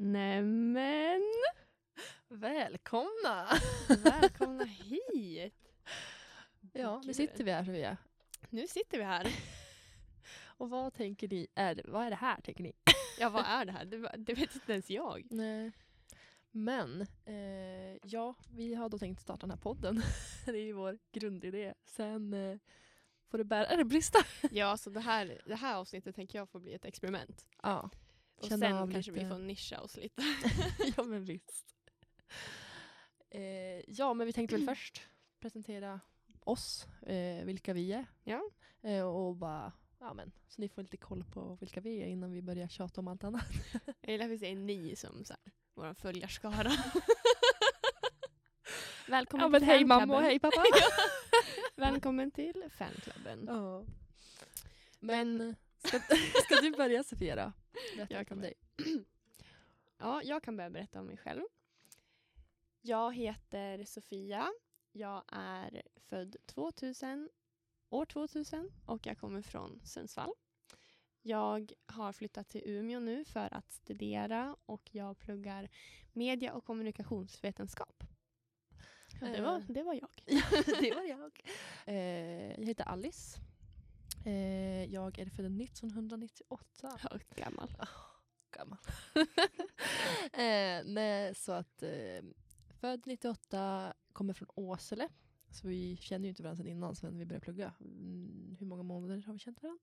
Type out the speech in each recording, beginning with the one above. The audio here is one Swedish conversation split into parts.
Nämen! Välkomna! Välkomna hit! Ja, nu sitter vi här Sofia. Nu sitter vi här. Och vad tänker ni? Är det, vad är det här tänker ni? Ja, vad är det här? Det, det vet inte ens jag. Nej. Men, eh, ja, vi har då tänkt starta den här podden. det är ju vår grundidé. Sen eh, får det bära eller brista. Ja, så det här, det här avsnittet tänker jag får bli ett experiment. Ja, Och Känna sen kanske lite. vi får nischa oss lite. ja men visst. Eh, ja, men vi tänkte väl först presentera oss, eh, vilka vi är. Ja. Eh, och bara, ja men, så ni får lite koll på vilka vi är innan vi börjar tjata om allt annat. Jag gillar att vi säger ni som så här, vår följarskara. Välkommen ja men till hej mamma och hej pappa. Välkommen till fanklubben. ja. Men, ska, ska du börja Sofia då? Berätta Jag kan dig. Ja, jag kan börja berätta om mig själv. Jag heter Sofia. Jag är född 2000, år 2000 och jag kommer från Sundsvall. Jag har flyttat till Umeå nu för att studera och jag pluggar media och kommunikationsvetenskap. Ja, det, var, Eh. det var jag. det var jag. Eh, jag heter Alice. Eh, jag är född 1998. Ja, gammal. gammal. eh, nej, så att eh, född 98, kommer från Åsele. Så vi känner ju inte varandra sedan innan, sen vi började plugga. Mm, hur många månader har vi känt varandra?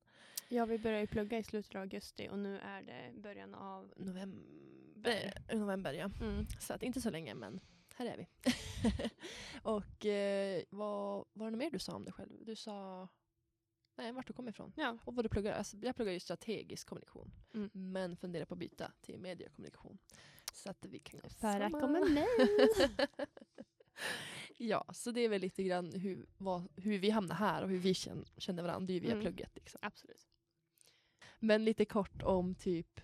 Ja, vi började plugga i slutet av augusti och nu är det början av... November. Eh, november ja. Mm. Så att inte så länge, men här är vi. och eh, vad var det mer du sa om dig själv? Du sa nej, vart du kommer ifrån. Ja. Och vad du pluggar. Alltså, jag pluggar ju strategisk kommunikation. Mm. Men funderar på att byta till mediekommunikation. Så att vi kan gå För samma. med. ja, så det är väl lite grann hur, vad, hur vi hamnar här och hur vi känner, känner varandra. Det är ju via Mm. plugget. Liksom. Absolut. Men lite kort om typ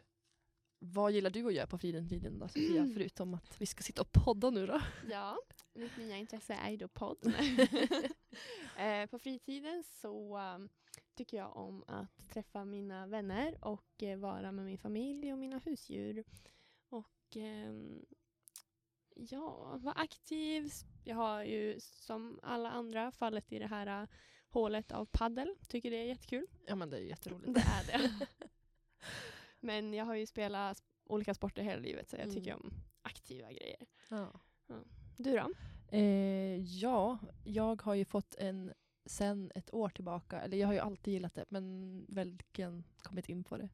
vad gillar du att göra på fritiden då Sofia? Mm. Förutom att vi ska sitta och podda nu då. Ja, mitt nya intresse är ju då podd. eh, på fritiden så um, tycker jag om att träffa mina vänner och eh, vara med min familj och mina husdjur. Och ehm, ja, vara aktiv. Jag har ju som alla andra fallit i det här uh, hålet av paddel. Tycker det är jättekul. Ja men det är ju jätteroligt. Det är det. Men jag har ju spelat sp- olika sporter hela livet så jag Mm. tycker om aktiva grejer. Ja. Du då? Eh, ja, jag har ju fått en sen ett år tillbaka, eller jag har ju alltid gillat det men verkligen kommit in på det.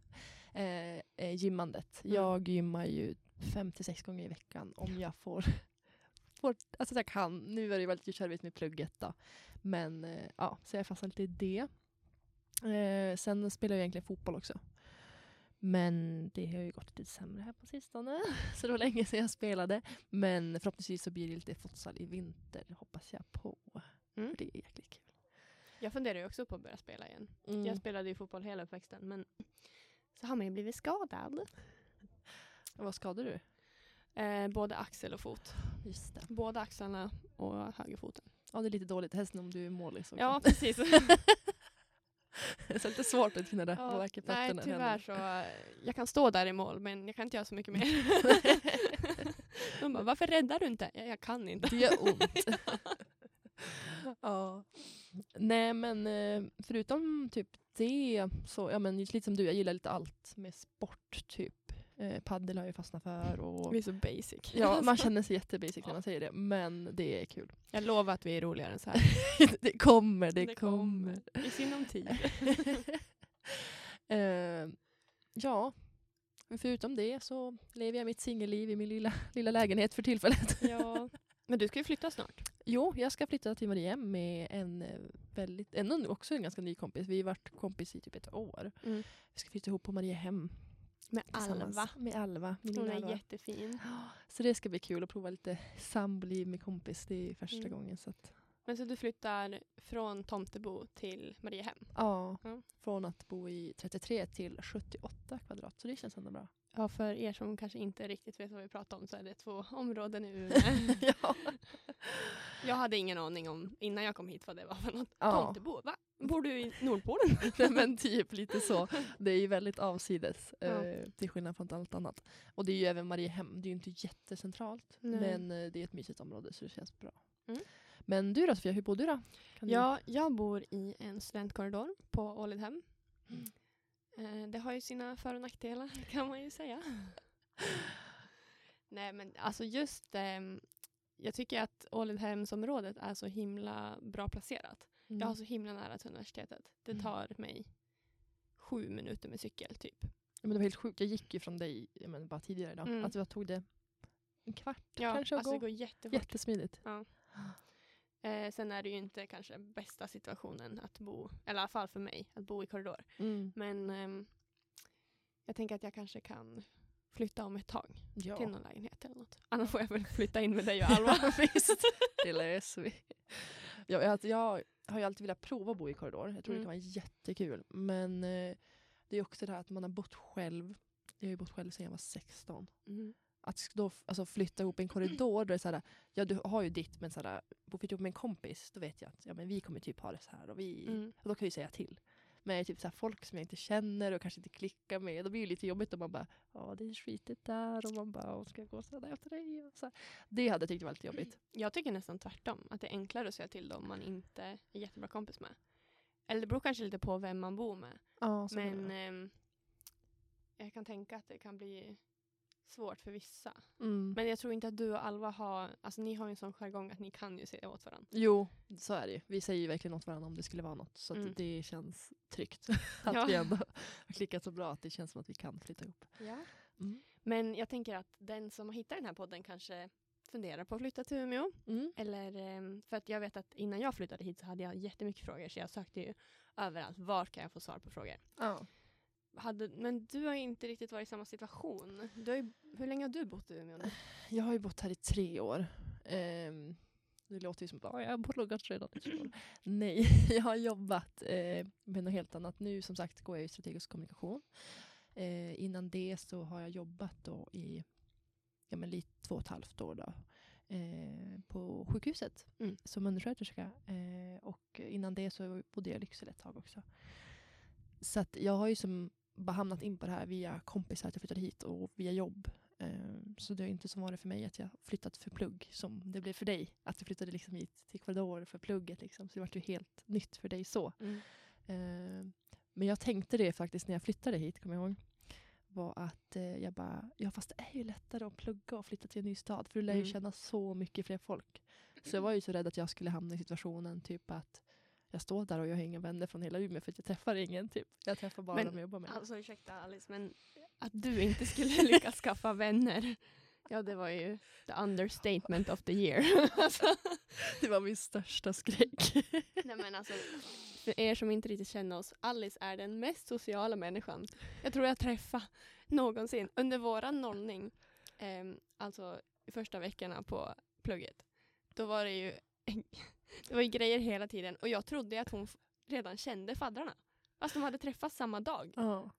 Eh, eh, gymmandet. Mm. Jag gymmar ju fem till sex gånger i veckan om jag får, får alltså jag kan. Nu är det väldigt kärvigt med plugget då. Men eh, ja, så jag fastnar lite i det. Eh, sen spelar jag egentligen fotboll också. Men det har ju gått lite sämre här på sistone. Så det var länge sedan jag spelade. Men förhoppningsvis så blir det lite futsal i vinter, hoppas jag på. Mm. Det är jäkligt kul. Jag funderar ju också på att börja spela igen. Mm. Jag spelade ju fotboll hela uppväxten men så har man ju blivit skadad. Vad skadar du? Eh, både axel och fot. Just det. Båda axlarna och högerfoten. Ja, det är lite dåligt hästen om du är målis. Ja, precis. så det är lite svårt att hinna det. ja, varken nej, tyvärr så. Jag kan stå där i mål men jag kan inte göra så mycket mer. De bara, varför räddar du inte? Ja, jag kan inte. Det gör ont. ja. Nej men eh, förutom typ det så, ja men lite som du, jag gillar lite allt med sport typ. Eh, paddel har jag fastnat för och Vi är så basic. ja, man känner sig jättebasic när man säger det men det är kul. Jag lovar att vi är roligare än så här. det kommer, det, kommer. I sinom tid. Eh, ja, men förutom det så lever jag mitt singelliv i min lilla, lilla lägenhet för tillfället. ja. Men du ska ju flytta snart. Jo, jag ska flytta till Mariehem med en eh, väldigt, en, också en ganska ny kompis. Vi har varit kompis i typ ett år. Mm. Vi ska flytta ihop på Mariehem. Med. Alva. Med Alva, min Hon är Alva. jättefin. Så det ska bli kul att prova lite samboliv med kompis. Det är första Mm. gången. Så att, Men så du flyttar från Tomtebo till Mariehem? ja, Ja. från att bo i 33 till 78 kvadrat. Så det känns ändå bra. Ja, för er som kanske inte riktigt vet vad vi pratar om så är det två områden i Umeå. ja. jag hade ingen aning om innan jag kom hit vad det var för något. Ja. Tomtebo, va? Bor du i Nordpolen? Nej, men typ lite så. Det är ju väldigt avsides Ja. eh, till skillnad från allt annat. Och det är ju även Mariehem, det är ju inte jättecentralt. Nej. Men eh, det är ett mysigt område så det känns bra. Mm. Men du då Sofia, hur bor du då? Kan du- Ja, jag bor i en studentkorridor på Ålidhem. Mm. Eh, det har ju sina för och nackdelar kan man ju säga. Nej men alltså just, ehm, jag tycker att Ålidhemsområdet är så himla bra placerat. Mm. Jag har så himla nära till universitetet. Det Mm. tar mig sju minuter med cykel typ. Men det var helt sjukt, jag gick ju från dig ja, men bara tidigare idag. Mm. Alltså jag tog det en kvart Ja, kanske att alltså det gå. går jättefort. Jättesmidigt. Eh, sen är det ju inte kanske bästa situationen att bo, eller i alla fall för mig, att bo i korridor. Mm. Men ehm, jag tänker att jag kanske kan flytta om ett tag Ja, till någon lägenhet eller något. Annars får jag väl flytta in med dig och Alva. visst. Det löser vi. Jag, jag, jag har ju alltid velat prova att bo i korridor. Jag tror Mm. det kan vara jättekul. Men eh, det är också det här att man har bott själv. Jag har ju bott själv sedan jag var 16. Mm. Att då alltså flytta ihop i en korridor, då är så här, ja du har ju ditt men så här, bo flytta ihop med en kompis, då vet jag att ja, men vi kommer typ ha det så här och, vi, Mm. och då kan jag ju säga till. Men typ så folk som jag inte känner och kanske inte klickar med, då blir det lite jobbigt om man bara ja det är skitigt där och man bara "Åh, ska jag gå så där efter dig? Och så. Det hade jag tyckt var lite jobbigt. Jag tycker nästan tvärtom. Att det är enklare att säga till dem man inte är jättebra kompis med. Eller det beror kanske lite på vem man bor med. Ja, Men ehm, jag kan tänka att det kan bli svårt för vissa. mm. Men jag tror inte att du och Alva har, alltså ni har ju en sån jargong att ni kan ju säga åt varandra. Jo, så är det ju. Vi säger ju verkligen åt varandra om det skulle vara något. Så Mm. det känns tryggt. att Ja. vi ändå har klickat så bra att det känns som att vi kan flytta ihop. Ja. Mm. Men jag tänker att den som har hittat den här podden kanske funderar på att flytta till Umeå. Mm. Eller, ehm, för att jag vet att innan jag flyttade hit så hade jag jättemycket frågor så jag sökte ju överallt. Var kan jag få svar på frågor? Ja. Hade, men du har ju inte riktigt varit i samma situation. Du har ju, hur länge har du bott i Umeå nu? Jag har ju bott här i tre år. Ehm, det låter ju som att "Ja, jag har pluggat redan i tre år. Nej, jag har jobbat eh, med något helt annat. Nu som sagt går jag i strategisk kommunikation. Eh, innan det så har jag jobbat då i ja, men lite två och ett halvt år då, eh, på sjukhuset Mm. som undersköterska. Eh, och innan det så bodde jag i Lycksele ett tag också. Så att jag har ju som bara hamnat in på det här via kompisar att jag flyttade hit och via jobb. Eh, Så det är inte som var det för mig att jag flyttat för plugg som det blev för dig. Att du flyttade liksom hit till Ecuador för plugget. Liksom. Så det var ju helt nytt för dig så. Eh, Men jag tänkte det faktiskt när jag flyttade hit, kommer jag ihåg. Var att eh, jag bara, ja fast det är ju lättare att plugga och flytta till en ny stad. För du lär ju Mm. känna så mycket fler folk. Så jag var ju så rädd att jag skulle hamna i situationen typ att jag står där och jag har inga vänner från hela Umeå för att jag träffar ingen. Typ. Jag träffar bara Men, de jag jobbar med. Alltså ursäkta Alice, men att du inte skulle lyckas skaffa vänner. Ja, det var ju the understatement of the year. alltså, Det var min största skräck. nej men alltså, för er som inte riktigt känner oss, Alice är den mest sociala människan jag tror jag träffat någonsin. Under våran nollning, ehm, alltså i första veckorna på plugget, då var det ju det var ju grejer hela tiden och jag trodde att hon redan kände faddrarna. Fast de hade träffats samma dag. Ja.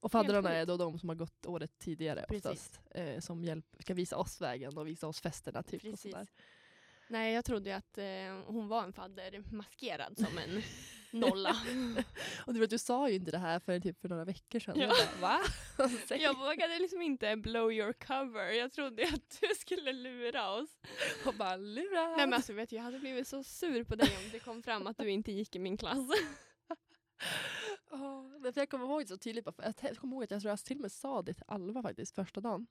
Och faddrarna är då de som har gått året tidigare Precis. oftast. Eh, som hjälp, ska visa oss vägen och visa oss festerna. Typ, och Precis. sådär. Nej, jag trodde att eh, hon var en fadder maskerad som en nolla. Och du, vet, du sa ju inte det här för typ för några veckor sedan. Ja. Jag bara, va? Jag vågade liksom inte blow your cover. Jag trodde att du skulle lura oss. och bara lurad. Nej men alltså vet jag hade blivit så sur på dig om det kom fram att du inte gick i min klass. För jag kommer ihåg det så tydligt. Jag kommer ihåg att jag jag till och med sa det till Alva faktiskt första dagen.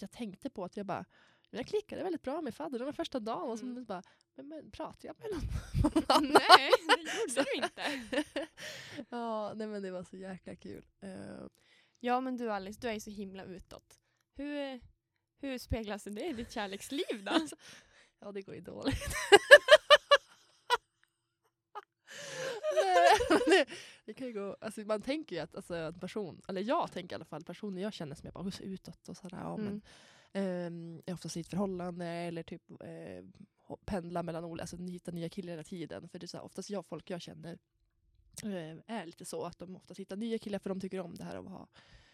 Jag tänkte på att jag bara, men jag klickade väldigt bra med fadder den första dagen. Och så Mm. bara, men, men pratar jag med någon? Nej, det gjorde du inte. ja, nej men det var så jäkla kul. Eh, Ja men du Alice, du är ju så himla utåt. Hur, hur speglas det i ditt kärleksliv då? ja, det går ju dåligt. Men det, det kan ju gå, alltså man tänker ju att alltså, en person, eller jag tänker i alla fall, personer jag känner som jag bara, "Hur ser utåt och sådär. Ja, men, Mm. Ehm, är oftast i ett förhållande eller typ eh, pendlar mellan olika, alltså hittar nya killar hela tiden. För det är så här, oftast jag, folk jag känner eh, är lite så att de oftast hittar nya killar för de tycker om det här att ha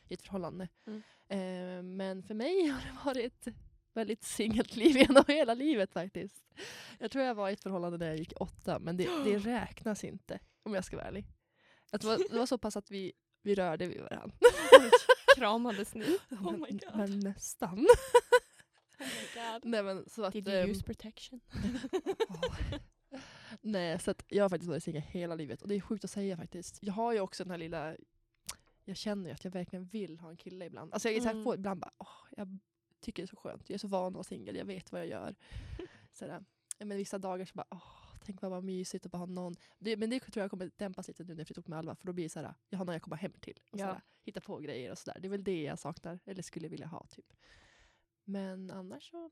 i ett förhållande. Mm. Ehm, men för mig har det varit väldigt singelt liv genom hela livet faktiskt. Jag tror jag var i ett förhållande när jag gick åtta men det, det räknas inte. Om jag ska vara ärlig. Att det, var, det var så pass att vi, vi rörde vid varandra. Kramades ni? Oh men, my god. men nästan. Oh my god. Nej men så att... Did you ehm, use protection? Nej så att jag har faktiskt varit singel hela livet och det är sjukt att säga faktiskt. Jag har ju också den här lilla... Jag känner ju att jag verkligen vill ha en kille ibland. Alltså jag är så här, Mm. får ibland bara, åh, jag tycker det är så skönt. Jag är så van att vara singel, jag vet vad jag gör. Sådär. Ja, Men vissa dagar så bara, åh, tänk vad, mysigt att bara ha någon. Det, men det tror jag kommer dämpas lite nu när jag flyttar ihop med Alva. För då blir det såhär, jag har någon jag kommer hem till. Och Ja. sådär, hitta på grejer och sådär. Det är väl det jag saknar, eller skulle vilja ha typ. Men annars så,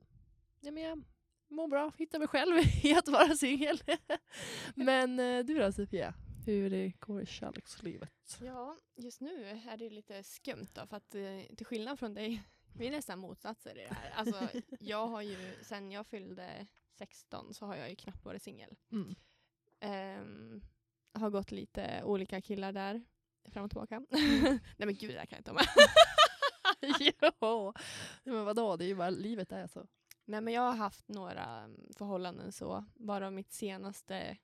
ja, men jag mår bra, hittar mig själv i att vara singel. men eh, du då Sofia? Hur det går i kärlekslivet? Ja, just nu är det lite skumt då, för att eh, till skillnad från dig, vi är nästan motsatser i det här. Alltså, jag har ju, sen jag fyllde 16 så har jag ju knappt varit singel. Mm. Ehm, har gått lite olika killar där, fram och tillbaka. Nej men gud, det här kan jag inte om. jo, men vadå, det är ju bara livet är så. Nej men jag har haft några mm, förhållanden så, bara mitt senaste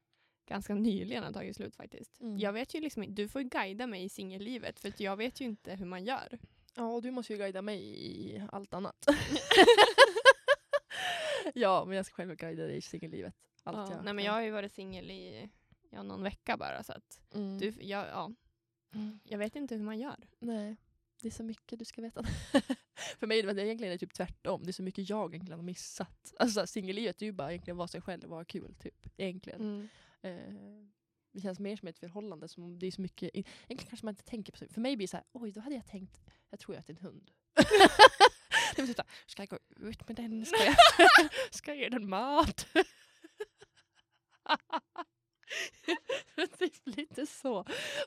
ganska nyligen har tagit slut faktiskt. Mm. Jag vet ju liksom du får guida mig i singellivet för jag vet ju inte hur man gör. Ja, och du måste ju guida mig i allt annat. ja, men jag ska själv guida dig i singellivet. Allt Ja, jag nej men jag har ju varit singel i ja, någon vecka bara så att Mm. du, jag, ja, Mm. jag vet inte hur man gör. Nej, det är så mycket du ska veta. För mig är det egentligen typ tvärtom. Det är så mycket jag egentligen har missat. Alltså singellivet är ju bara egentligen vara sig själv och vara kul. Typ. Egentligen. Eh, det känns mer som ett förhållande. Som om det är så mycket, egentligen kanske man inte tänker på så För mig blir det så här, oj då hade jag tänkt, jag tror jag är en hund. det blir ska jag gå ut med den? Ska jag, ska jag ge den mat? typ lite så.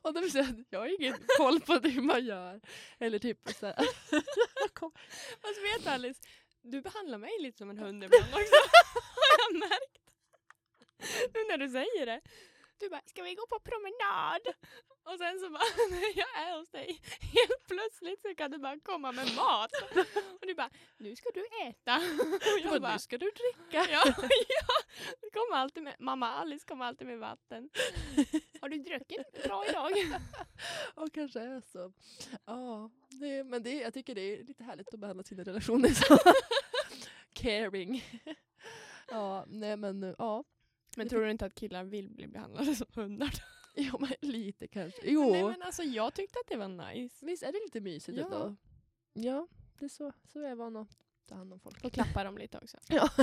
Och då blir jag har ingen koll på hur man gör. Eller typ så här. Fast vet du Alice, du behandlar mig lite som en hund ibland också. har jag märkt. Nu när du säger det. Du bara, ska vi gå på promenad? Och sen så bara, när jag är hos dig, helt plötsligt så kan du bara komma med mat. Och du bara, nu ska du äta. Och Jag bara, nu ska du dricka. Ja, ja. Kommer alltid med, mamma Alice kommer alltid med vatten. Har du druckit bra idag? Ja, kanske är så. Ja, det, men det, jag tycker det är lite härligt att behandla sina relationer så. Caring. Ja, nej men ja. Men tror du inte att killar vill bli behandlade som hundar? Jo, men lite kanske. Jo, Nej men alltså jag tyckte att det var nice. visst är det lite mysigt Ja. ändå? Ja, det är så, så är jag van att ta hand om folk. Och klappa dem lite också. Ja.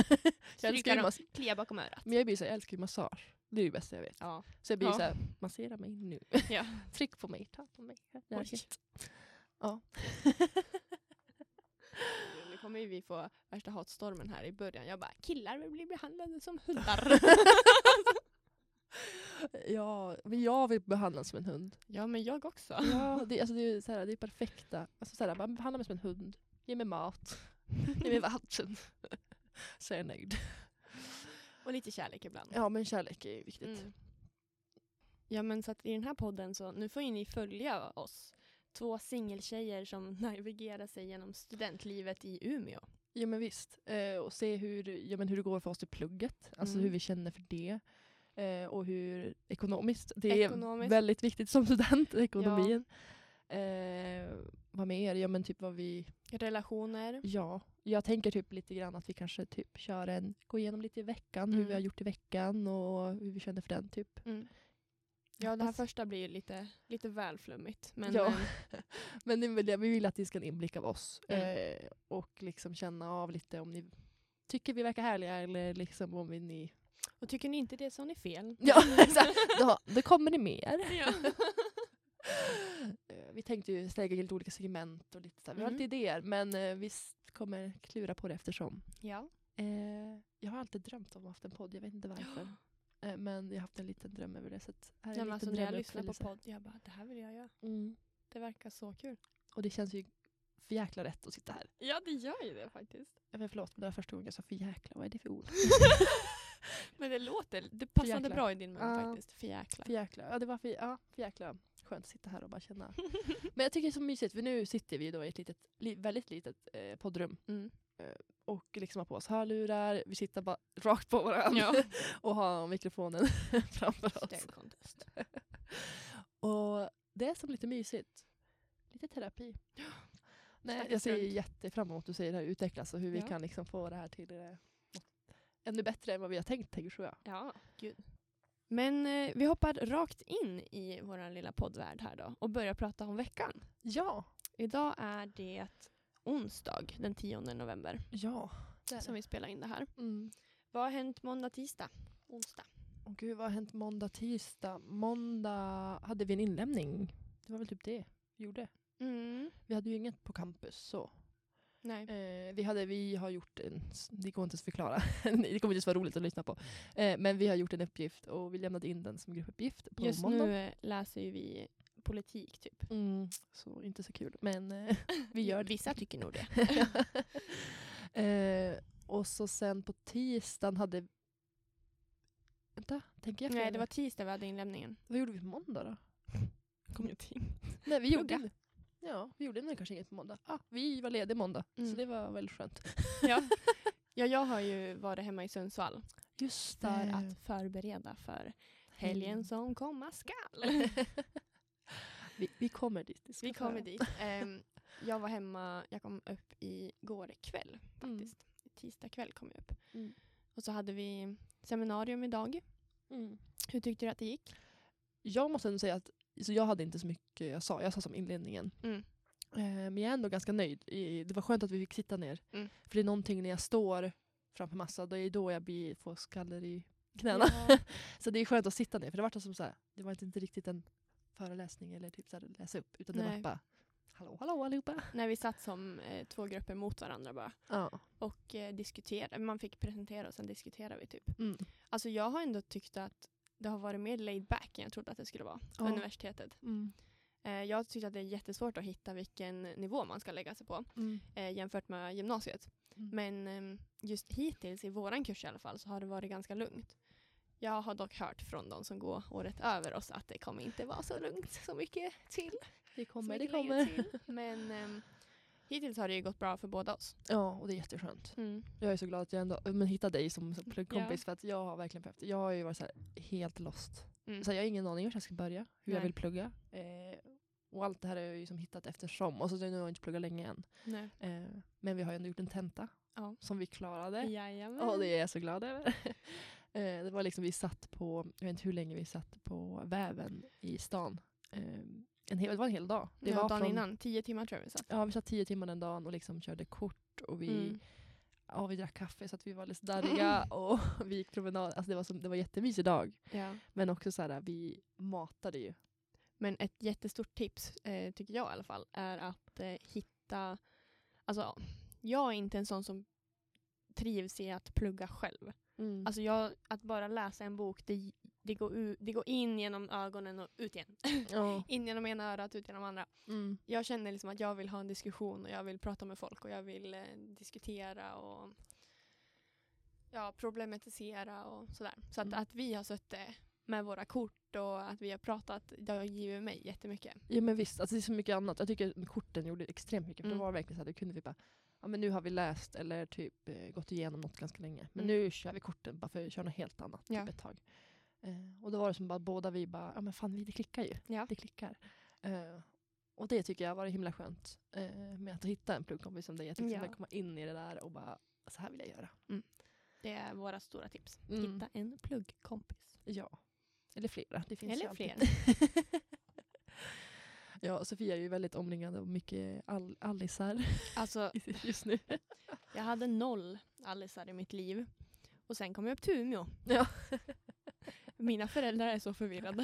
jag älskar dem, klia bakom örat. men jag, blir så, jag älskar ju massage. Det är det bästa jag vet. Ja. Så jag blir Ja. så här, massera mig nu. ja. Tryck på mig, ta på mig. Det är. Ja. Kommer ju vi få värsta hatstormen här i början. Jag bara, killar vill bli behandlade som hundar. ja, men jag vill behandlas som en hund. ja men jag också. Ja, det, alltså det, är, så här, det är perfekta. Alltså, så här, man behandlar mig som en hund. Ge mig mat. Ge mig vatten. Så är jag nöjd. Och lite kärlek ibland. Ja, men kärlek är viktigt. Mm. Ja men så att i den här podden så, nu får ju ni följa oss. Två singeltjejer som navigerar sig genom studentlivet i Umeå. Ja men visst. Eh, och se hur, ja, men hur det går för oss i plugget. Alltså Mm. hur vi känner för det. Eh, och hur ekonomiskt. Det är Ekonomiskt. väldigt viktigt som student, ekonomin. Eh, vad mer? Ja men typ vad vi... Relationer. Ja, jag tänker typ lite grann att vi kanske typ kör en, gå igenom lite i veckan, hur Mm. vi har gjort i veckan och hur vi känner för den typ. Mm. Ja det här första blir ju lite, lite väl flummigt. Men Ja. eh, Men det det, vi vill att ni ska ha en inblick av oss. Mm. Eh, och liksom känna av lite om ni tycker vi verkar härliga eller liksom om vi ni... och tycker ni inte det så har ni fel. Ja, då, då kommer det mer. Ja. Eh, vi tänkte ju lägga lite olika segment och lite så här. Vi har Mm. lite idéer men eh, vi kommer klura på det eftersom. ja. Eh, jag har alltid drömt om att ha haft en podd, jag vet inte varför. Eh, men jag har haft en liten dröm över det. Så här är en alltså, när jag lyssnar på podd, jag bara det här vill jag göra. Mm. Det verkar så kul. Och det känns ju för jäkla rätt att sitta här. Ja det gör ju det faktiskt. Ja, men förlåt, men det var första gången jag sa för jäkla. Vad är det för ord? Men det låter, det passade bra i din mun Ja. faktiskt. För jäkla. För jäkla. Ja, det var för, ja, för jäkla skönt att sitta här och bara känna. Men jag tycker det är så mysigt för nu sitter vi då i ett litet, li, väldigt litet eh, poddrum Mm. Och liksom har på oss hörlurar. Vi sitter bara rakt på varandra Ja. och har mikrofonen framför oss. Och det är som lite mysigt. Lite terapi. Nej, jag ser jättefram emot att se det här utvecklas och hur vi Ja. kan liksom få det här till eh, något ännu bättre än vad vi har tänkt, tänker tror jag. Ja, gud. Men eh, vi hoppar rakt in i vår lilla poddvärld här då och börjar prata om veckan. Ja. Idag är det onsdag den 10 november Ja. Det är som vi spelar in det här. Mm. Vad har hänt måndag, tisdag, onsdag? Åh gud, vad har hänt måndag, tisdag? Måndag hade vi en inlämning. Det var väl typ det vi gjorde. Mm. Vi hade ju inget på campus så. Nej. Eh, vi, hade, vi har gjort en, det går inte att förklara, det kommer inte vara roligt att lyssna på. Eh, men vi har gjort en uppgift och vi lämnade in den som gruppuppgift på Just måndag. nu eh, läser vi politik typ. Mm, så inte så kul, men eh, vi gör det. Vissa tycker nog det. eh, och så sen på tisdagen hade... Vänta, tänker jag fel Nej, det var tisdag vi hade inlämningen. Vad gjorde vi på måndag då? Ingenting. Nej, vi gjorde, Plugga. ja, vi gjorde nog kanske inget på måndag. Ah, vi var lediga måndag, så Mm. det var väldigt skönt. Ja. ja, jag har ju varit hemma i Sundsvall Just för det. att förbereda för helgen som komma skall. Vi, vi kommer dit. Vi kommer dit. Ehm, jag var hemma, jag kom upp igår kväll faktiskt. Tisdag kväll kom jag upp. Mm. Och så hade vi seminarium idag. Mm. Hur tyckte du att det gick? Jag måste ändå säga att så jag hade inte så mycket jag sa. Jag sa som inledningen. Mm. Eh, men jag är ändå ganska nöjd. Det var skönt att vi fick sitta ner. Mm. För det är någonting när jag står framför massa, det är då jag blir, får skaller i knäna. Ja. Så det är skönt att sitta ner. För det var som så här, det var inte riktigt en föreläsning eller typ så här, läsa upp. Utan det Nej. var bara hallå hallå allihopa. När vi satt som eh, två grupper mot varandra bara. Ja. Och eh, diskuterade. Man fick presentera och sen diskuterade vi typ. Mm. Alltså jag har ändå tyckt att det har varit mer laid back än jag trodde att det skulle vara. Ja. Universitetet. Mm. Eh, jag tyckte att det är jättesvårt att hitta vilken nivå man ska lägga sig på Mm. eh, jämfört med gymnasiet. Mm. Men ehm, just hittills i våran kurs i alla fall så har det varit ganska lugnt. Jag har dock hört från de som går året över oss att det kommer inte vara så lugnt så mycket till. Det kommer, det kommer. Till. Men ehm, hittills har det ju gått bra för båda oss. Ja, och det är jätteskönt. Mm. Jag är så glad att jag ändå men, hittade dig som, som pluggkompis för att jag har verkligen behövt Jag har ju varit så helt lost. Mm. Så jag har ingen aning vart jag ska börja, hur jag Nej. vill plugga. Eh, och allt det här har jag ju som hittat eftersom. Och så nu har jag inte pluggat länge än. Eh, men vi har ju ändå gjort en tenta Ja. som vi klarade. Jajamän. Och det är jag så glad över. eh, det var liksom vi satt på, jag vet inte hur länge vi satt på väven i stan. Eh, en hel, det var en hel dag. Det ja, var dagen från, innan, tio timmar tror jag vi satt. Ja, vi satt tio timmar den dagen och liksom körde kort och vi, Mm. ja, vi drack kaffe så att vi var lite darriga och vi gick promenad. Alltså det, var som, det var en jättemysig dag. Ja. Men också så här, vi matade ju. Men ett jättestort tips, eh, tycker jag i alla fall, är att eh, hitta... Alltså, jag är inte en sån som trivs i att plugga själv. Mm. Alltså jag, att bara läsa en bok, det, det, går u, det går in genom ögonen och ut igen. ja. in genom ena örat, ut genom andra. mm. Jag känner liksom att jag vill ha en diskussion och jag vill prata med folk och jag vill eh, diskutera och ja, problematisera och sådär. Så att, Mm. att vi har suttit med våra kort och att vi har pratat, det har givit mig jättemycket. Ja men visst, alltså det är så mycket annat. Jag tycker korten gjorde extremt mycket. För Mm. det var verkligen så här, det kunde vi bara, ja men nu har vi läst eller typ eh, gått igenom något ganska länge. Men Mm. nu kör vi korten bara för att köra något helt annat Ja. typ ett tag. Eh, och då var det som bara båda vi bara, ja men fan det klickar ju. Ja. Det klickar. Eh, och det tycker jag har varit himla skönt eh, med att hitta en pluggkompis som dig. Jag tyckte Ja. komma in i det där och bara, så här vill jag göra. Det är våra stora tips. Mm. Hitta en pluggkompis. Ja. Eller flera, det finns ju Eller alltid. ja, Sofia är ju väldigt omringad av mycket all allisar Alltså, just nu. jag hade noll allisar i mitt liv. Och sen kom jag upp till Umeå. Ja. Mina föräldrar är så förvirrade.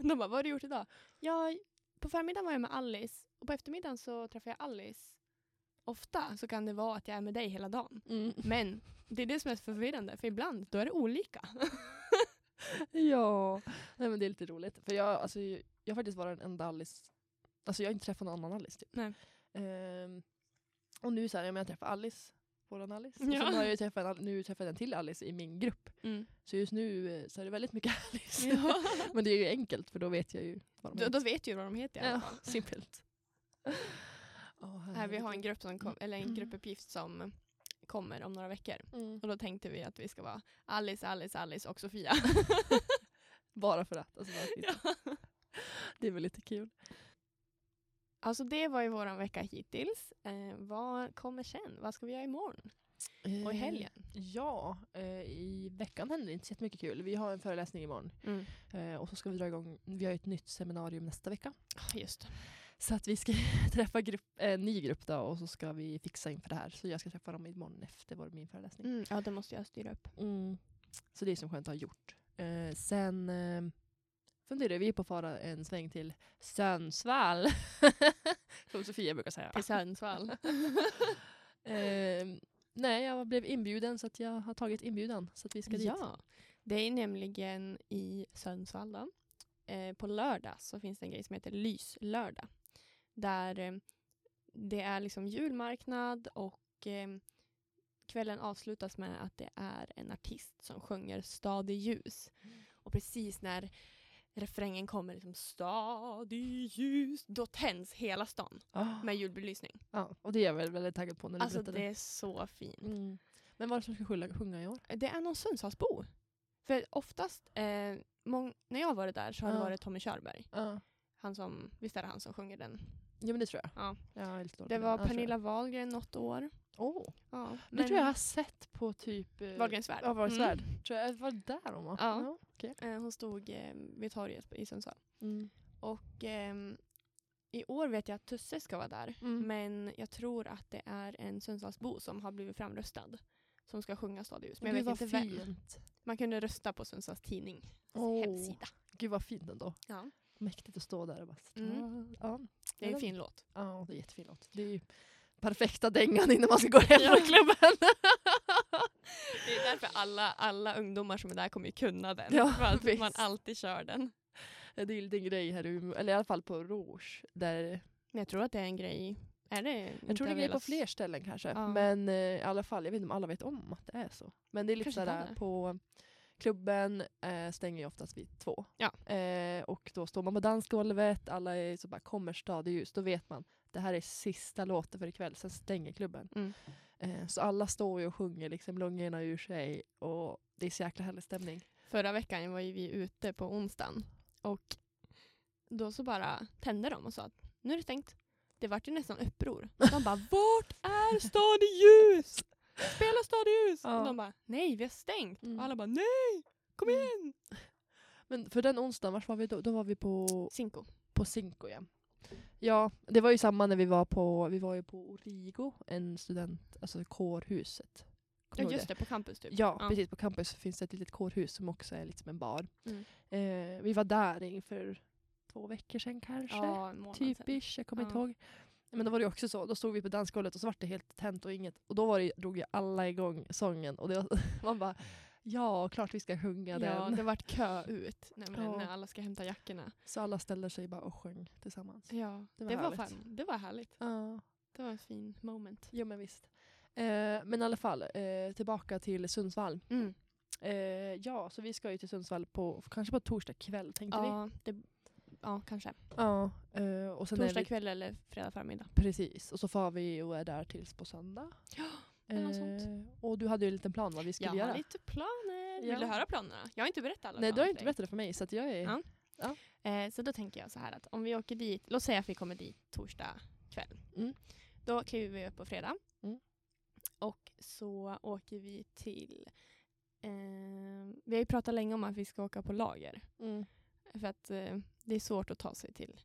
De bara, vad har du gjort idag? Ja, på förmiddagen var jag med Alice och på eftermiddagen så träffar jag Alice. Ofta så kan det vara att jag är med dig hela dagen. Mm. Men det är det som är förvirrande, för ibland då är det olika. Ja, Nej, men det är lite roligt. För jag, alltså, jag har faktiskt varit den enda Alice, alltså jag har inte träffat någon annan Alice. Typ. Nej. Ehm, och nu så här, ja, men jag träffar Alice, våran Alice. Och Ja. sen har jag träffat nu träffat en till Alice i min grupp. Mm. Så just nu eh, så är det väldigt mycket Alice. Ja. men det är ju enkelt för då vet jag ju vad de Då, heter. då vet du vad de heter i alla Ja, simpelt. Oh, Här, vi har en grupp som kom, eller en Mm. gruppuppgift som kommer om några veckor. Mm. Och då tänkte vi att vi ska vara Alice, Alice, Alice och Sofia. Bara för att. Alltså, bara för att. Det är väl lite kul. Alltså det var ju våran vecka hittills. Eh, vad kommer sen? Vad ska vi göra imorgon? Och i helgen? Eh, Ja, eh, i veckan händer det inte så mycket kul. Vi har en föreläsning imorgon. Mm. Eh, och så ska vi dra igång, vi har ett nytt seminarium nästa vecka. Ah, Just. Så att vi ska träffa grupp, en ny grupp då och så ska vi fixa inför det här. Så jag ska träffa dem imorgon efter vår, min föreläsning. Mm. Ja, det måste jag styra upp. Mm. Så det är som skönt att ha gjort. Eh, sen eh, funderar vi på att fara en sväng till Sundsvall. Som Sofia brukar säga. Till Sundsvall. Eh, nej, jag blev inbjuden så att jag har tagit inbjudan. Så att vi ska dit. ja, det är nämligen i Sundsvall då. Eh, på lördag så finns det en grej som heter Lyslördag. Där eh, det är liksom julmarknad och eh, kvällen avslutas med att det är en artist som sjunger Stad i ljus. Och precis när refrängen kommer liksom Stad i ljus, då tänds hela stan Ah, med julbelysning. ja, och det är jag väl väldigt taggad på när du Alltså det är så fint. Mm. Men vad är det som ska sjunga, i år? Det är någon Sundsvallsbo. För oftast, eh, när jag har varit där så har det Ja. varit Tommy Körberg. Ja, Han som, visst är det han som sjunger den? ja men det tror jag. Ja. Jag Det på var Ja. Pernilla Wahlgren något år. Åh, Ja, det tror jag jag har sett på typ... eh, Wahlgrens värld. Ja, Wahlgrens Mm. värld. Tror jag var där hon var. Ja. okej. Eh, hon stod eh, vid torget i Sundsvall. Mm. Och ehm, i år vet jag att Tusse ska vara där. Mm. Men jag tror att det är en Sundsvallsbo som har blivit framröstad. Som ska sjunga Stad i ljus. Men Gud jag vet inte vem. fint. Man kunde rösta på Sundsvalls tidning. Åh. Hemsida. Gud vad fint ändå. Ja. Mäktigt att stå där och bara... Mm. Ja, Det är en fin låt. ja, det är jättefin låt. Det är ju perfekta dängan innan man ska gå hem från klubben. Det är därför alla, alla ungdomar som är där kommer ju kunna den. Ja, för att man alltid kör den. det är ju en grej här i eller i alla fall på Rouge. Där, Men jag tror att det är en grej. Är det jag tror det är en grej på fler ställen kanske. Ja. Men eh, i alla fall, jag vet inte om alla vet om att det är så. Men det är lite sådär på klubben eh, stänger ju oftast vid två. Ja. Eh, och då står man på dansgolvet, alla är så bara kommer ljus. Då vet man, det här är sista låten för ikväll, sen stänger klubben. Mm. Eh, så alla står ju och sjunger liksom lungorna ur sig och det är så jäkla härlig stämning. Förra veckan var ju vi ute på onsdagen. Och då så bara tände de och sa att nu är det stängt. Det vart ju nästan uppror. De bara vart är Stad ljus? Spela Stad i ljus! Ja. Och de bara nej vi har stängt. Mm. Och alla bara nej! Kom Mm. igen! Men för den onsdagen, vart var vi då? Då var vi på, Cinco. på Cinco ja. Ja, det var ju samma när vi var på, vi var ju på Origo, en student, alltså kårhuset. Ja just det, på campus typ. Ja, precis. På campus finns det ett litet kårhus som också är lite som en bar. Mm. Eh, vi var där inför två veckor sedan kanske. Ja, en månad sedan. Typisch, jag kommer Ja. inte ihåg. Men då var det också så, då stod vi på dansgolvet och så var det helt tänt och inget. Och då var det, drog ju alla igång sången och det var, man bara ja, klart vi ska sjunga Ja, den. det vart kö ut nämligen, Ja. när alla ska hämta jackorna. Så alla ställde sig bara och sjöng tillsammans. Ja, Det det var var, härligt. fan, det var härligt. Ja, Det var en fin moment. jo men visst. Eh, men i alla fall, eh, tillbaka till Sundsvall. Mm. Eh, ja, så vi ska ju till Sundsvall på, kanske på torsdag kväll tänkte vi. Ja, det, ja, kanske. Ja, eh, och sen Torsdag vi, kväll eller fredag förmiddag. Precis, och så får vi och är där tills på söndag. Ja, eller något sånt. Eh, och du hade ju en liten plan vad vi skulle Jag göra. har lite planer. Ja. Vill du höra planerna? Jag har inte berättat alla Nej, du har inte berättat det för mig så att jag är... Ja. Eh, så då tänker jag så här att om vi åker dit, låt säga att vi kommer dit torsdag kväll. Mm. Då kliver vi upp på fredag. Mm. Och så åker vi till, eh, vi har ju pratat länge om att vi ska åka på lager. Mm. För att eh, det är svårt att ta sig till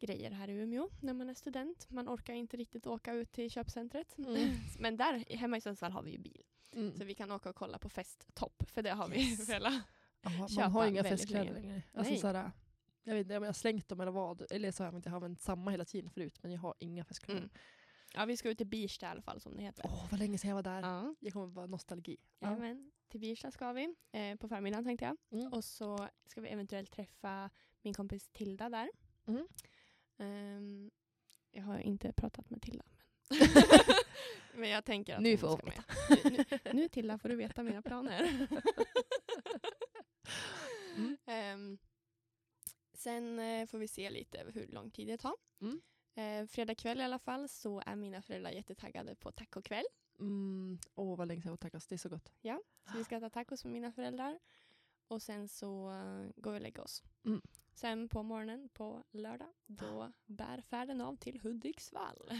grejer här i Umeå när man är student. Man orkar inte riktigt åka ut till köpcentret. Mm. Men där hemma i Sundsvall har vi ju bil. Mm. Så vi kan åka och kolla på Festtopp. För det har vi Yes. velat. Ja, man har inga festkläder längre. Alltså, Nej. såhär, jag vet inte om jag har slängt dem eller vad. Eller så har jag inte använt samma hela tiden förut. Men jag har inga festkläder. Mm. Ja, vi ska ut till Birsta i alla fall som det heter. Åh, vad länge sedan jag var där. Ja. Jag kommer vara nostalgi. Ja. Jajamän, till Birsta ska vi eh, på förmiddagen tänkte jag. Mm. Och så ska vi eventuellt träffa min kompis Tilda där. Mm. Ehm, jag har inte pratat med Tilda. Men, men jag tänker att Nu får hon med. Nu, nu, nu Tilda får du veta mina planer. Mm. Ehm, sen eh, får vi se lite hur lång tid det tar. Mm. Eh, fredag kväll i alla fall så är mina föräldrar jättetaggade på tacokväll. Mm. Åh, vad länge sedan jag åt tacos. Det är så gott. Så vi ska äta tacos med mina föräldrar. och sen så eh, går vi och lägger oss. Mm. Sen på morgonen på lördag, då bär färden av till Hudiksvall.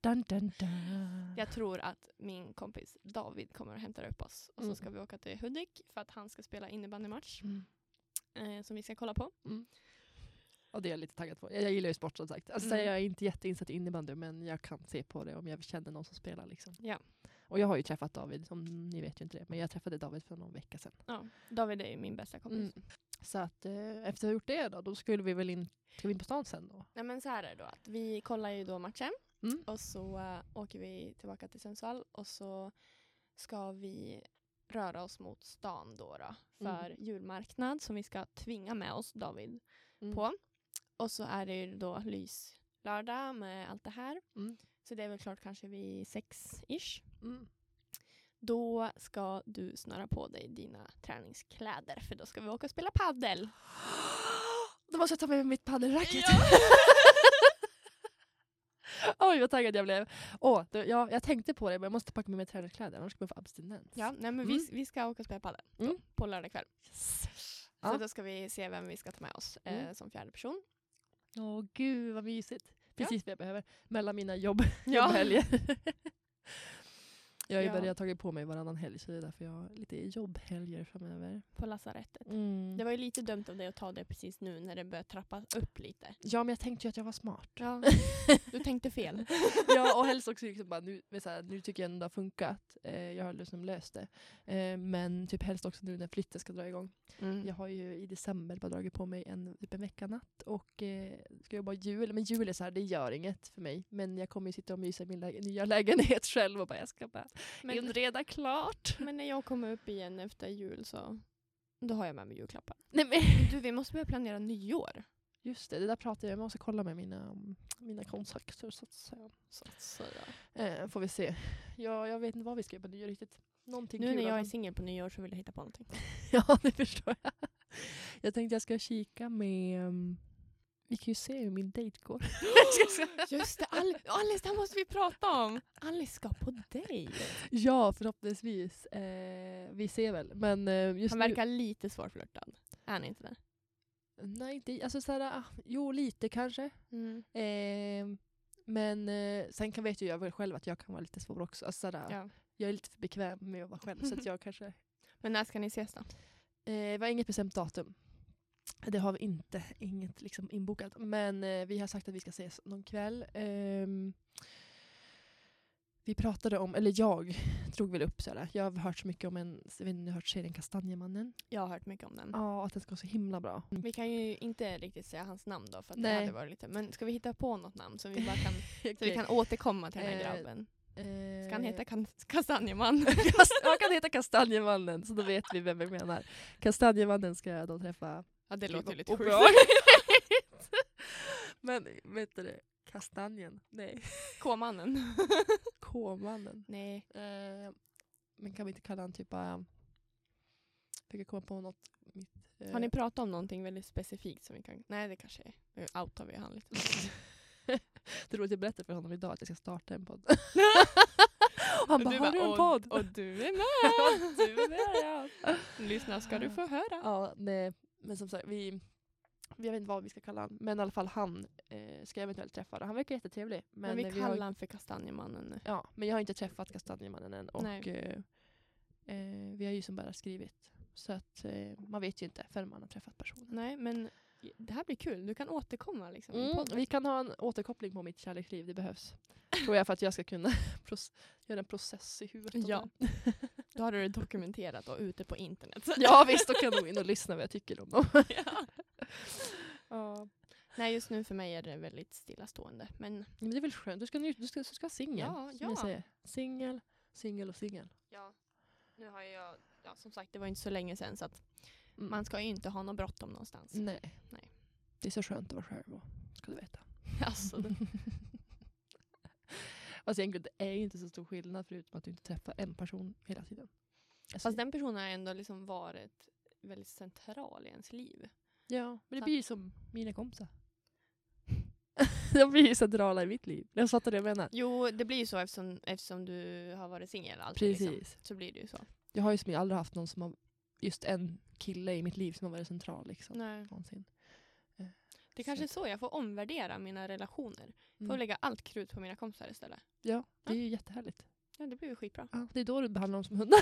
Dun, dun, dun. Jag tror att min kompis David kommer och hämtar upp oss. Och så Mm. ska vi åka till Hudik för att han ska spela innebandymatch Mm. eh, som vi ska kolla på. Och det är jag lite taggad på. Jag, jag gillar ju sport som sagt. Alltså, Mm. Jag är inte jätteinsatt i innebandy men jag kan se på det om jag känner någon som spelar. Liksom. Ja. Och jag har ju träffat David, som ni vet ju inte det, men jag träffade David för någon vecka sedan. Ja, David är ju min bästa kompis. Mm. Så att eh, efter att ha gjort det då, då skulle vi väl in, ska vi in på stan sen då? Nej men så här är det då att vi kollar ju då matchen Mm. och så eh, åker vi tillbaka till Sundsvall och så ska vi röra oss mot stan då, då för julmarknad som vi ska tvinga med oss David Mm. på. Och så är det ju då lyslördag med allt det här. Mm. Så det är väl klart kanske vid sex-ish. Mm. Då ska du snöra på dig dina träningskläder för då ska vi åka och spela paddel. Då måste jag ta med mig mitt paddelracket. Oj vad taggad jag blev. Åh, då, ja, jag tänkte på det men jag måste packa med mig träningskläder annars kommer jag få abstinens. Ja, nej, men Mm. vi, vi ska åka och spela padel då, Mm. på lördag kväll. Yes. Så Ja. då ska vi se vem vi ska ta med oss eh, Mm. som fjärde person. Åh gud vad mysigt. Precis vad jag behöver. Mellan mina jobb, Ja. jobbhelger. jag har ju Ja. börjat ta på mig varannan helg så det är därför jag har lite jobbhelger framöver. På lasarettet. Mm. Det var ju lite dumt av dig att ta det precis nu när det börjar trappas upp lite. Ja men jag tänkte ju att jag var smart. Ja, du tänkte fel. ja och helst också liksom bara, nu, här, nu tycker jag ändå det har funkat. Eh, jag har liksom löst det. Eh, men typ helst också nu när flytten ska dra igång. Mm. Jag har ju i december bara dragit på mig en, typ en veckanatt och eh, ska jobba jul. Men jul är så här, det gör inget för mig. Men jag kommer ju sitta och mysa i min lä- nya lägenhet själv och bara jag ska bara Men, inreda klart. men när jag kommer upp igen efter jul så då har jag med mig julklappar. Nej men Du, vi måste börja planera nyår. just det, det där pratar jag Jag måste kolla med mina, mina kontakter så att säga. Så att säga. Eh, får vi se. Ja, jag vet inte vad vi ska göra på nyår riktigt. Någonting Nu när jag är singel på nyår så vill jag hitta på någonting. Ja, det förstår jag. Jag tänkte jag ska kika med... um, Vi kan ju se hur min dejt går. Just det, Alice, Alice, det här måste vi prata om. Alice ska på dejt. ja, förhoppningsvis. Eh, vi ser väl. Men eh, just Han nu... verkar lite svårflörtad. Är han inte det? Nej, inte... Alltså såhär, ah, jo lite kanske. Mm. Eh, men sen kan vet ju jag själv att jag kan vara lite svår också. Alltså, såhär, Ja. Jag är lite för bekväm med att vara själv så att jag kanske... Men när ska ni ses då? Eh, vi har inget bestämt datum. Det har vi inte. Inget liksom inbokat. Men eh, vi har sagt att vi ska ses någon kväll. Ehm, vi pratade om, eller jag drog väl upp sådär. Jag har hört så mycket om en, jag vet inte ni har hört serien Kastanjemannen? Jag har hört mycket om den. Ja, att den ska vara så himla bra. Vi kan ju inte riktigt säga hans namn då för att det Nej. hade varit lite. Men ska vi hitta på något namn så vi bara kan, så vi kan återkomma till den här Eh, grabben? Eh, Ska han heta kan, Kastanjeman? Kast- Han kan heta Kastanjemannen, så då vet vi vem vi menar. Kastanjemannen ska jag då träffa. Ja det låter ju lite Och sjukt. Men vet du det? Kastanjen? Nej. K-mannen. K-mannen. Nej. Eh, men kan vi inte kalla han typ bara... Försöka komma på något. Mitt, eh, Har ni pratat om någonting väldigt specifikt som vi kan... Nej det kanske är. Outar vi han lite. det roligt jag berättade för honom idag att jag ska starta en podd. Och han Och bara, du har du en och, podd? Och du är med! du är med ja. Lyssna ska du få höra. ja nej, men som sagt, vi, vi vet inte vad vi ska kalla honom. Men i alla fall han eh, ska jag eventuellt träffa. Han verkar jättetrevlig. Men, Men, vi kallar har, honom för Kastanjemannen nu. ja, men jag har inte träffat Kastanjemannen än. Och, eh, eh, vi har ju som bara skrivit. Så att eh, man vet ju inte förrän man har träffat personen. Nej men det här blir kul. Du kan återkomma liksom. Mm, vi kan ha en återkoppling på mitt kärleksliv, det behövs. Tror jag för att jag ska kunna göra en process i huvudet. Ja. Då har du det dokumenterat och ute på internet. ja visst, då kan de gå in och lyssna vad jag tycker om dem. Ja. ja. Nej just nu för mig är det väldigt stillastående. Men Men det är väl skönt, du ska, du ska, du ska vara singel. Ja, som ja. jag säger. Singel, singel och singel. ja, nu har jag, ja, som sagt det var inte så länge sedan så att Mm. man ska ju inte ha något bråttom någonstans. Nej. Nej. Det är så skönt att vara själv och, ska du veta. Alltså, det, Fast egentligen det är ju inte så stor skillnad förutom att du inte träffar en person hela tiden. Alltså, fast den personen har ändå liksom varit väldigt central i ens liv. Ja, men det blir ju som mina kompisar. De blir ju centrala i mitt liv. Jag fattar det jag menar. Jo, det blir ju så eftersom, eftersom du har varit singel alltid. Liksom. Precis. Så blir det ju så. Jag har ju som aldrig haft någon som har just en kille i mitt liv som har varit central liksom, Nej. någonsin. Det kanske är så jag får omvärdera mina relationer. Får Mm. lägga allt krut på mina kompisar istället. Ja, det är ju jättehärligt. Ja, det blir ju skitbra. Ja, det är då du behandlar dem som hundar.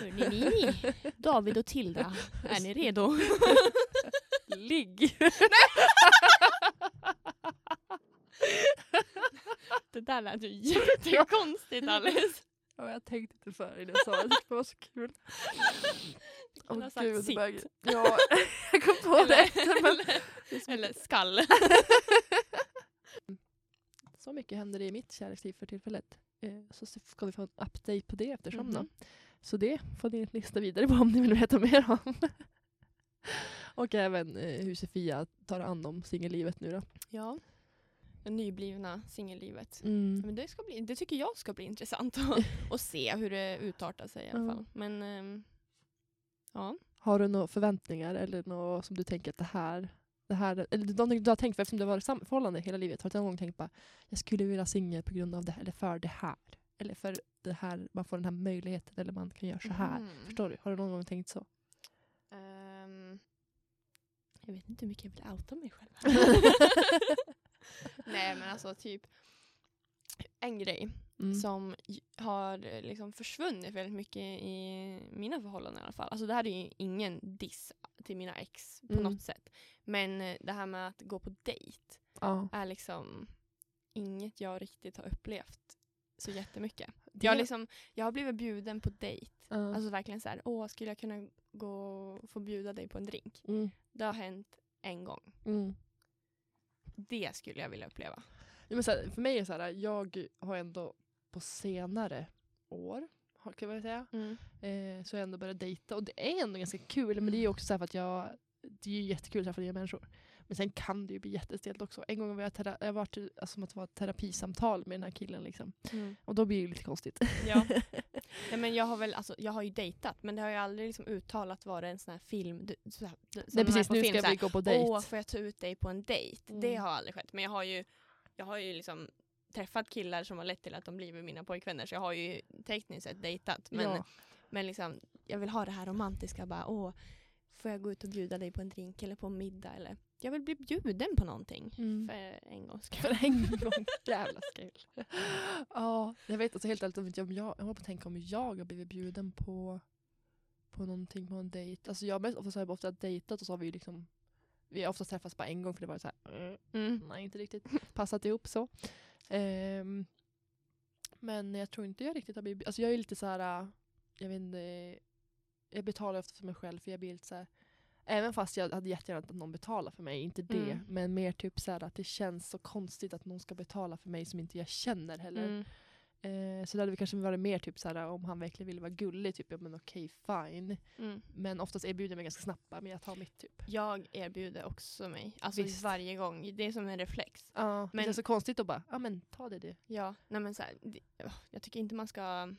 Hörni ni, David och Tilda, är ni redo? Ligg! Det där lät ju jättekonstigt Alice. Ja, jag tänkte inte för innan jag sa det. Det var så kul. Han har sagt gud, sitt. bög. Ja, jag kom på det efter. Men eller, eller skall. så mycket händer i mitt kärleksliv för tillfället. Eh, Så ska vi få en update på det eftersom. Då. Mhm. Så det får ni lista vidare på om ni vill veta mer om. Och även eh, hur Sofia tar hand om singellivet nu då. Ja. Det nyblivna singellivet. Mm. Men det, ska bli, det tycker jag ska bli intressant att, att se hur det utartar sig i alla fall. Men ehm, ja. Har du några förväntningar eller något som du tänker att det här, det här eller någonting du har tänkt för eftersom du har varit i sam- förhållande hela livet, har du någon gång tänkt bara jag skulle vilja singel på grund av det här, eller för det här. Eller för det här, man får den här möjligheten eller man kan göra så här. Mhm. Förstår du? Har du någon gång tänkt så? Ehm, jag vet inte hur mycket jag vill outa mig själv. Nej men alltså typ en grej Mm. som har eh, liksom försvunnit väldigt mycket i mina förhållanden i alla fall. Alltså det här är ju ingen diss till mina ex på Mm. något sätt. Men eh, det här med att gå på dejt Ja. är liksom inget jag riktigt har upplevt så jättemycket. Det- Jag, liksom, jag har blivit bjuden på dejt. Ja. Alltså verkligen så här, åh skulle jag kunna gå och få bjuda dig på en drink? mm. Det har hänt en gång. Mm. Det skulle jag vilja uppleva. Ja, men så här, för mig är det så här, jag har ändå på senare år, kan man säga, eh, så jag ändå börjat dejta. Och det är ändå ganska kul, men det är ju också så här för att jag, det är ju jättekul att träffa nya människor. Men sen kan det ju bli jättestelt också. En gång var jag, tera- jag varit alltså, som att det var ett terapisamtal med den här killen. Liksom. Och då blir det lite konstigt. Ja. ja men jag har väl, alltså, jag har ju dejtat men det har ju aldrig liksom uttalat vara en sån här film. du- Så här, som Nej precis, nu film, ska vi gå på dejt. Åh, får jag ta ut dig på en dejt? Det Mm. har aldrig skett. Men jag har ju, jag har ju liksom träffat killar som har lett till att de blivit mina pojkvänner. Så jag har ju tekniskt sett dejtat. Men, ja. men liksom, jag vill ha det här romantiska. Bara, åh, får jag gå ut och bjuda dig på en drink eller på en middag? Eller, jag vill bli bjuden på någonting. Mm. För en gångs skull. För en gång. Jävla kul. Ja, jag vet alltså helt ärligt om jag, jag, håller på att tänka om jag har blivit bjuden på, på någonting på en dejt. Alltså jag mest, oftast har jag ofta dejtat och så har vi liksom vi har oftast träffats bara en gång för det var så här, Mm. nej inte riktigt passat ihop så. Ehm, men jag tror inte jag riktigt har blivit, alltså jag är lite så här, jag vet inte, jag betalar ofta för mig själv för jag blir lite så här, Även fast jag hade jättegärna att någon betalar för mig, inte det. Mm. Men mer typ så här att det känns så konstigt att någon ska betala för mig som inte jag känner heller. Mm. Eh, så det hade väl kanske varit mer typ så här om han verkligen ville vara gullig, typ ja men okej fine. Mm. Men oftast erbjuder jag mig ganska snabbt men jag tar mitt typ. Jag erbjuder också mig. Alltså Visst. varje gång. Det är som en reflex. Ja, men det känns så konstigt att bara, ja men ta det du. Ja, nej men så här, det, åh, jag tycker inte man ska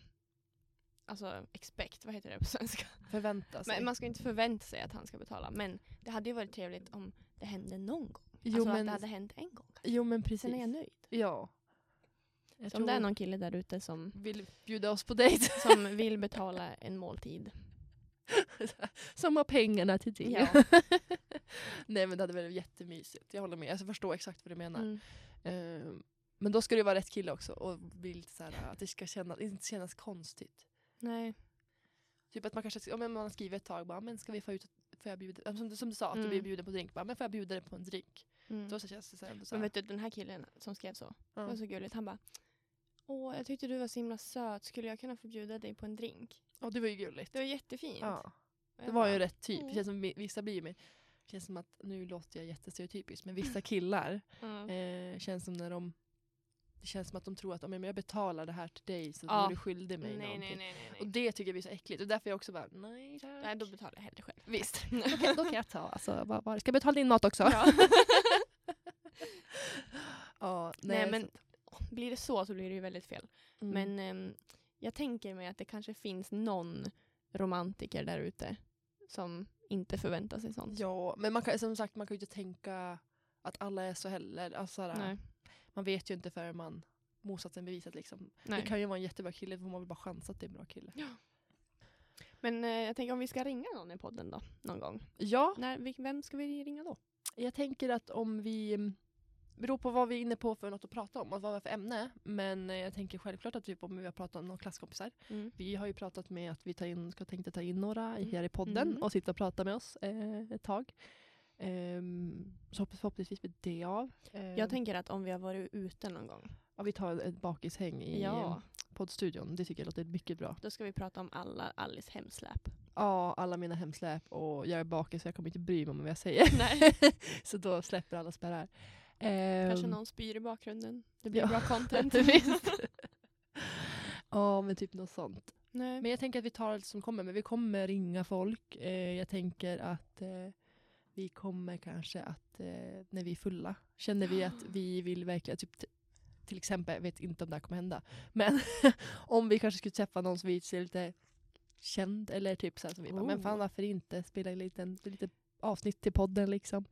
Alltså expect, vad heter det på svenska? Förvänta sig. Men man ska inte förvänta sig att han ska betala. Men det hade ju varit trevligt om det hände någon gång. jo, alltså men, att det hade hänt en gång. kanske. jo men precis. Sen är jag nöjd. Ja. Jag Så om det är någon kille där ute som, vill bjuda oss på dejt. som vill betala en måltid. som har pengarna till det. Ja. Nej men det hade varit jättemysigt. Jag håller med. Jag förstår exakt vad du menar. Mm. Ehm, men då ska det vara rätt kille också. Och bli så här, att det ska kännas, inte kännas konstigt. Nej. Typ att man kanske men man har skrivit ett tag bara, men ska vi få ut, får jag bjuda, som, du- som du sa, att du Mm. blir bjuden på drink. Bara, men får jag bjuda dig på en drink? Mm. Då så känns det så här, så Men här, vet du den här killen som skrev så. Det ja. var så gulligt. Han bara Åh, jag tyckte du var så himla söt. Skulle jag kunna få bjuda dig på en drink? ja, det var ju gulligt. Det var jättefint. Ja, Och det var ju rätt typ. mm. Det känns som vi- vissa blir det känns som att, nu låter jag jättestereotypiskt, men vissa killar Ja. eh, känns som när de det känns som att de tror att om jag betalar det här till dig så Ja. du skyldig mig Nej, nej, någonting. nej, nej, Och nej. det tycker jag blir så äckligt. Och därför är jag också bara, nej tack. Nej, då betalar jag hellre själv. Visst, kan, då kan jag ta. Alltså, vad, vad, ska jag betala din mat också? Ja. ja, Nej, så men att- blir det så så blir det ju väldigt fel. mm. Men ehm, jag tänker mig att det kanske finns någon romantiker där ute som inte förväntar sig sånt. Ja, men man kan, som sagt man kan ju inte tänka att alla är så heller. Alltså, såhär, Nej. man vet ju inte förrän man, motsatsen bevisat liksom. Nej. Det kan ju vara en jättebra kille, får man väl bara chansa att det är en bra kille. Men eh, jag tänker om vi ska ringa någon i podden då, någon gång. Ja, När, vem ska vi ringa då? jag tänker att om vi beror på vad vi är inne på för något att prata om, och vad vi har för ämne. Men eh, jag tänker självklart att typ om vi har pratat om några klasskompisar. Mm. Vi har ju pratat med att vi tar in, ska tänkte ta in några Mm. här i podden Mm. och sitta och prata med oss eh, ett tag. Ehm, så hoppas, förhoppningsvis blir det av. Ehm, Jag tänker att om vi har varit ute någon gång. ja, vi tar ett bakishäng i ja. poddstudion. Det tycker jag låter mycket bra. då ska vi prata om alla Alice hemsläp. Ja, alla mina hemsläp och jag är bakis så jag kommer inte bry mig om vad jag säger. Nej. så då släpper alla spärrar. Kanske Ehm, någon spyr i bakgrunden. Det blir Ja. bra content. Ja, men typ något sånt. Nej. Men jag tänker att vi tar allt som kommer. Men vi kommer ringa folk. Eh, jag tänker att eh, vi kommer kanske att eh, när vi är fulla känner vi att vi vill verkligen typ till exempel, jag vet inte om det här kommer hända, men om vi kanske skulle träffa någon som vi ser lite känd eller typ så här som vi bara, men fan Oh. varför inte spela en liten, lite avsnitt till podden liksom.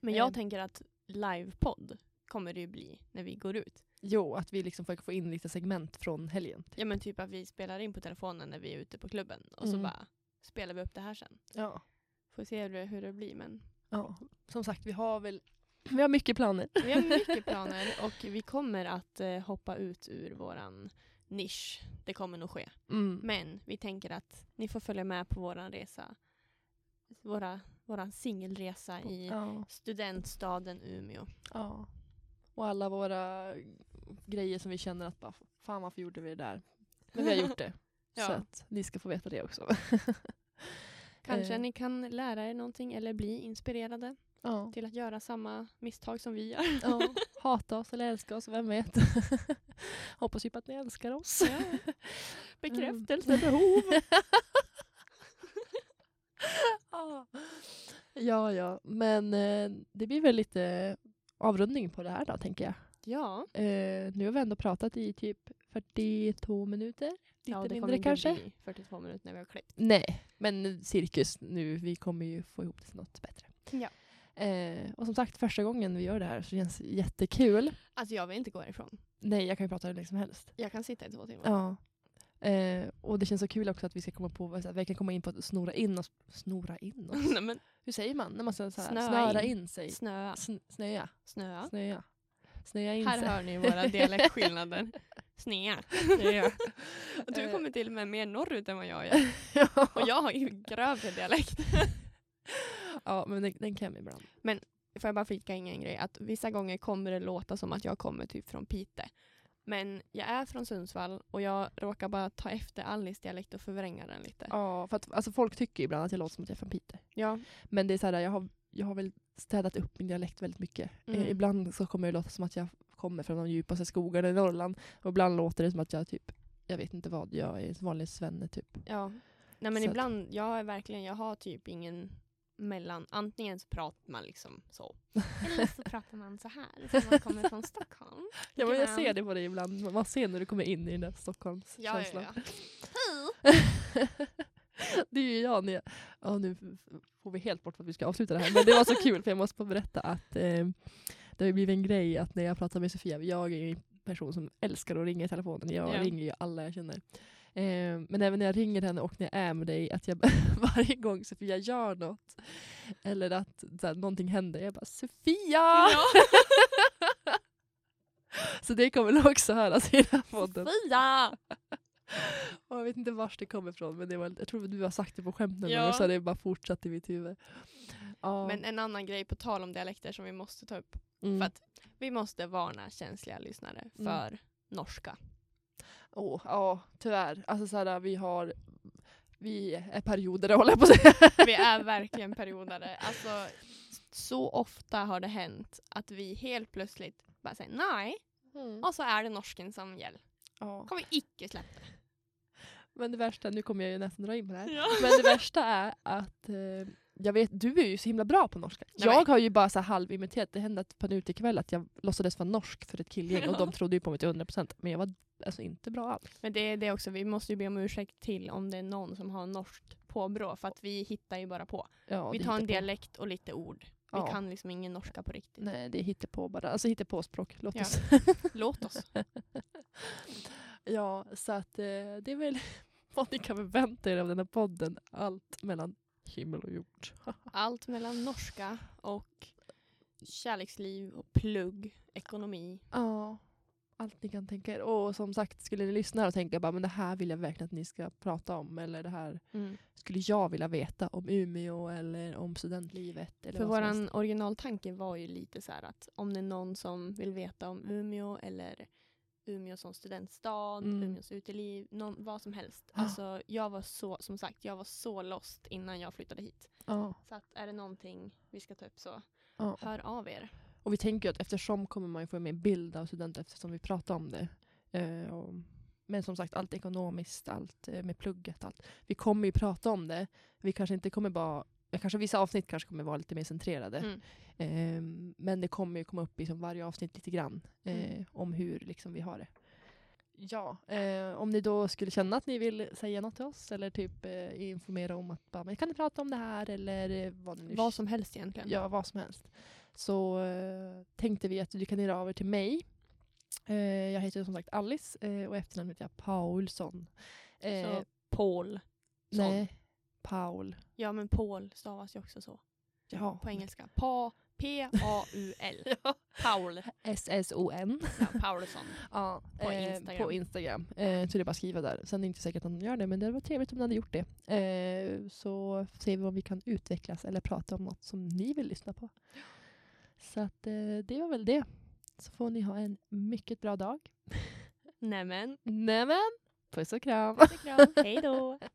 Men jag Ehm. tänker att livepodd kommer det ju bli när vi går ut. Jo, att vi liksom får få in lite segment från helgen. Ja men typ att vi spelar in på telefonen när vi är ute på klubben och så Mm. bara spelar vi upp det här sen. Ja. Får se hur det, hur det blir men ja. Som sagt, vi har väl vi har mycket planer. vi har mycket planer och vi kommer att eh, hoppa ut ur våran nisch. Det kommer nog ske. Mm. Men vi tänker att ni får följa med på våran resa. Våra, våran singelresa i Ja. studentstaden Umeå. Ja. Och alla våra grejer som vi känner att bara, fan varför gjorde vi det där? Men vi har gjort det. Så Ja. att ni ska få veta det också. Kanske Eh. ni kan lära er någonting eller bli inspirerade ja. till att göra samma misstag som vi gör. ja. Hata oss eller älska oss, vem vet. Hoppas ju på att ni älskar oss. Ja. Bekräftelsebehov. Ja. Ja, ja. Men eh, det blir väl lite avrundning på det här då, tänker jag. Ja, Eh, nu har vi ändå pratat i typ 42 minuter. Lite ja det mindre kanske. bli 42 minuter när vi har klippt. Nej, men cirkus nu. Vi kommer ju få ihop det till något bättre. Ja. Eh, och som sagt, första gången vi gör det här så känns det jättekul. Alltså jag vill inte gå härifrån. Nej, jag kan ju prata hur länge som helst. Jag kan sitta i två timmar. Ja. Eh, och det känns så kul också att vi ska komma på, så här, vi kan komma in på att snora in oss. Snora in oss? Nej, men Hur säger man? När man ska så här, Snöa snöra in. in, sig. snöa. Sn- snöa. Snöa. Snöa. Snöa in Här sig. hör ni våra dialektskillnader. Snea. Snöa. Och du kommer till och med mer norrut än vad jag gör. ja. Och jag har ju grövre dialekt. ja, men den, den kan ibland. Får jag bara flika in en grej? Att vissa gånger kommer det låta som att jag kommer typ från Pite. Men jag är från Sundsvall och jag råkar bara ta efter Alice dialekt och förvränga den lite. Ja, för att alltså, folk tycker ibland att jag låter som att jag är från Piteå. Ja. Men det är så här, jag har, jag har väl städat upp min dialekt väldigt mycket. Mm. Eh, ibland så kommer det låta som att jag kommer från de djupaste skogarna i Norrland. Och ibland låter det som att jag typ, jag vet inte vad, jag är en vanlig svenne typ. ja. Nej men Så ibland, jag är verkligen, jag har typ ingen mellan, antingen så pratar man liksom så. Eller så pratar man så här, för man kommer från Stockholm. Ja, men jag ser det på dig ibland. Man ser när du kommer in i den där Ja, ja, Stockholmskänslan. ja. det är ju jag när jag, ja, nu får vi helt bort för att vi ska avsluta det här. Men det var så kul för jag måste få berätta att eh, det har blivit en grej att när jag pratar med Sofia, jag är ju en person som älskar att ringa i telefonen. Jag Ja. ringer ju alla jag känner. Eh, men även när jag ringer henne och när jag är med dig, att jag varje gång Sofia gör något eller att så här, någonting händer, jag bara Sofia! så det kommer nog också höras i den här podden. Sofia! Och jag vet inte vars det kommer ifrån, men det var, jag tror du har sagt det på skämt någon Ja. gång och så har det bara fortsatt i mitt huvud. Ja. Men en annan grej på tal om dialekter som vi måste ta upp. mm. För att vi måste varna känsliga lyssnare Mm. för norska. Åh, ja, tyvärr. Alltså så här, vi har vi är perioder håller jag på att säga. Vi är verkligen periodare. Alltså, så ofta har det hänt att vi helt plötsligt bara säger nej och så är det norsken som gäller. Ja. Kommer vi icke släppa det. Men det värsta, nu kommer jag ju nästan dra in på det här. Ja. Men det värsta är att eh, jag vet, du är ju så himla bra på norska. Nej, jag har ju bara så här halvimiterat, det hände på en utekväll att jag låtsades vara norsk för ett killgäng och de trodde ju på mig till 100% men jag var alltså inte bra alls. Men det är det också, vi måste ju be om ursäkt till om det är någon som har norskt påbrå för att vi hittar ju bara på. Ja, vi tar en hittar på. dialekt och lite ord. Ja. kan liksom ingen norska på riktigt. Nej, det är hittepå bara. Alltså hittepåspråk. Låt Ja. oss. Låt oss. ja, så att eh, det är väl vad ni kan förvänta er av den här podden. Allt mellan himmel och jord. Allt mellan norska och kärleksliv och plugg, ekonomi. Ja, allt ni kan tänka er. Och som sagt, skulle ni lyssna och tänka bara, men det här vill jag verkligen att ni ska prata om. Eller det här Mm. skulle jag vilja veta om Umeå eller om studentlivet. Eller För helst. originaltanke var ju lite så här att om det är någon som vill veta om Umeå eller Umeå som studentstad, Mm. Umeås uteliv, någon, vad som helst. Ja. Alltså jag var så, som sagt, jag var så lost innan jag flyttade hit. Ja, Så att är det någonting vi ska ta upp så ja. hör av er. Och vi tänker att eftersom kommer man ju få en mer bild av studenter eftersom vi pratar om det. Eh, och, men som sagt, allt ekonomiskt, allt eh, med plugget, allt. Vi kommer ju prata om det. Vi kanske inte kommer bara eh, Kanske vissa avsnitt kanske kommer vara lite mer centrerade. Mm. Eh, men det kommer ju komma upp i som varje avsnitt lite grann. Eh, Mm. Om hur liksom, vi har det. Ja, eh, om ni då skulle känna att ni vill säga något till oss eller typ eh, informera om att bara, men kan ni prata om det här eller eh, vad nu Vad som helst egentligen. Ja, vad som helst. Så eh, tänkte vi att du kan höra av er till mig. Jag heter som sagt Alice och efternamnet heter jag Paulsson. Så Paul. nej, Paul. Ja men Paul stavas ju också så Ja. på engelska. Pa, P-A-U-L. Paul. S-S-O-N. Ja, Paulsson. Ja, På eh, Instagram. På Instagram. Eh, så det är bara att skriva där. Sen är det inte säkert att någon gör det, men det var trevligt om ni hade gjort det. Eh, så ser vi om vi kan utvecklas eller prata om något som ni vill lyssna på. Så att, eh, det var väl det. Så får ni ha en mycket bra dag. Nämen. Nämen, puss och kram. Puss och kram. Hej då.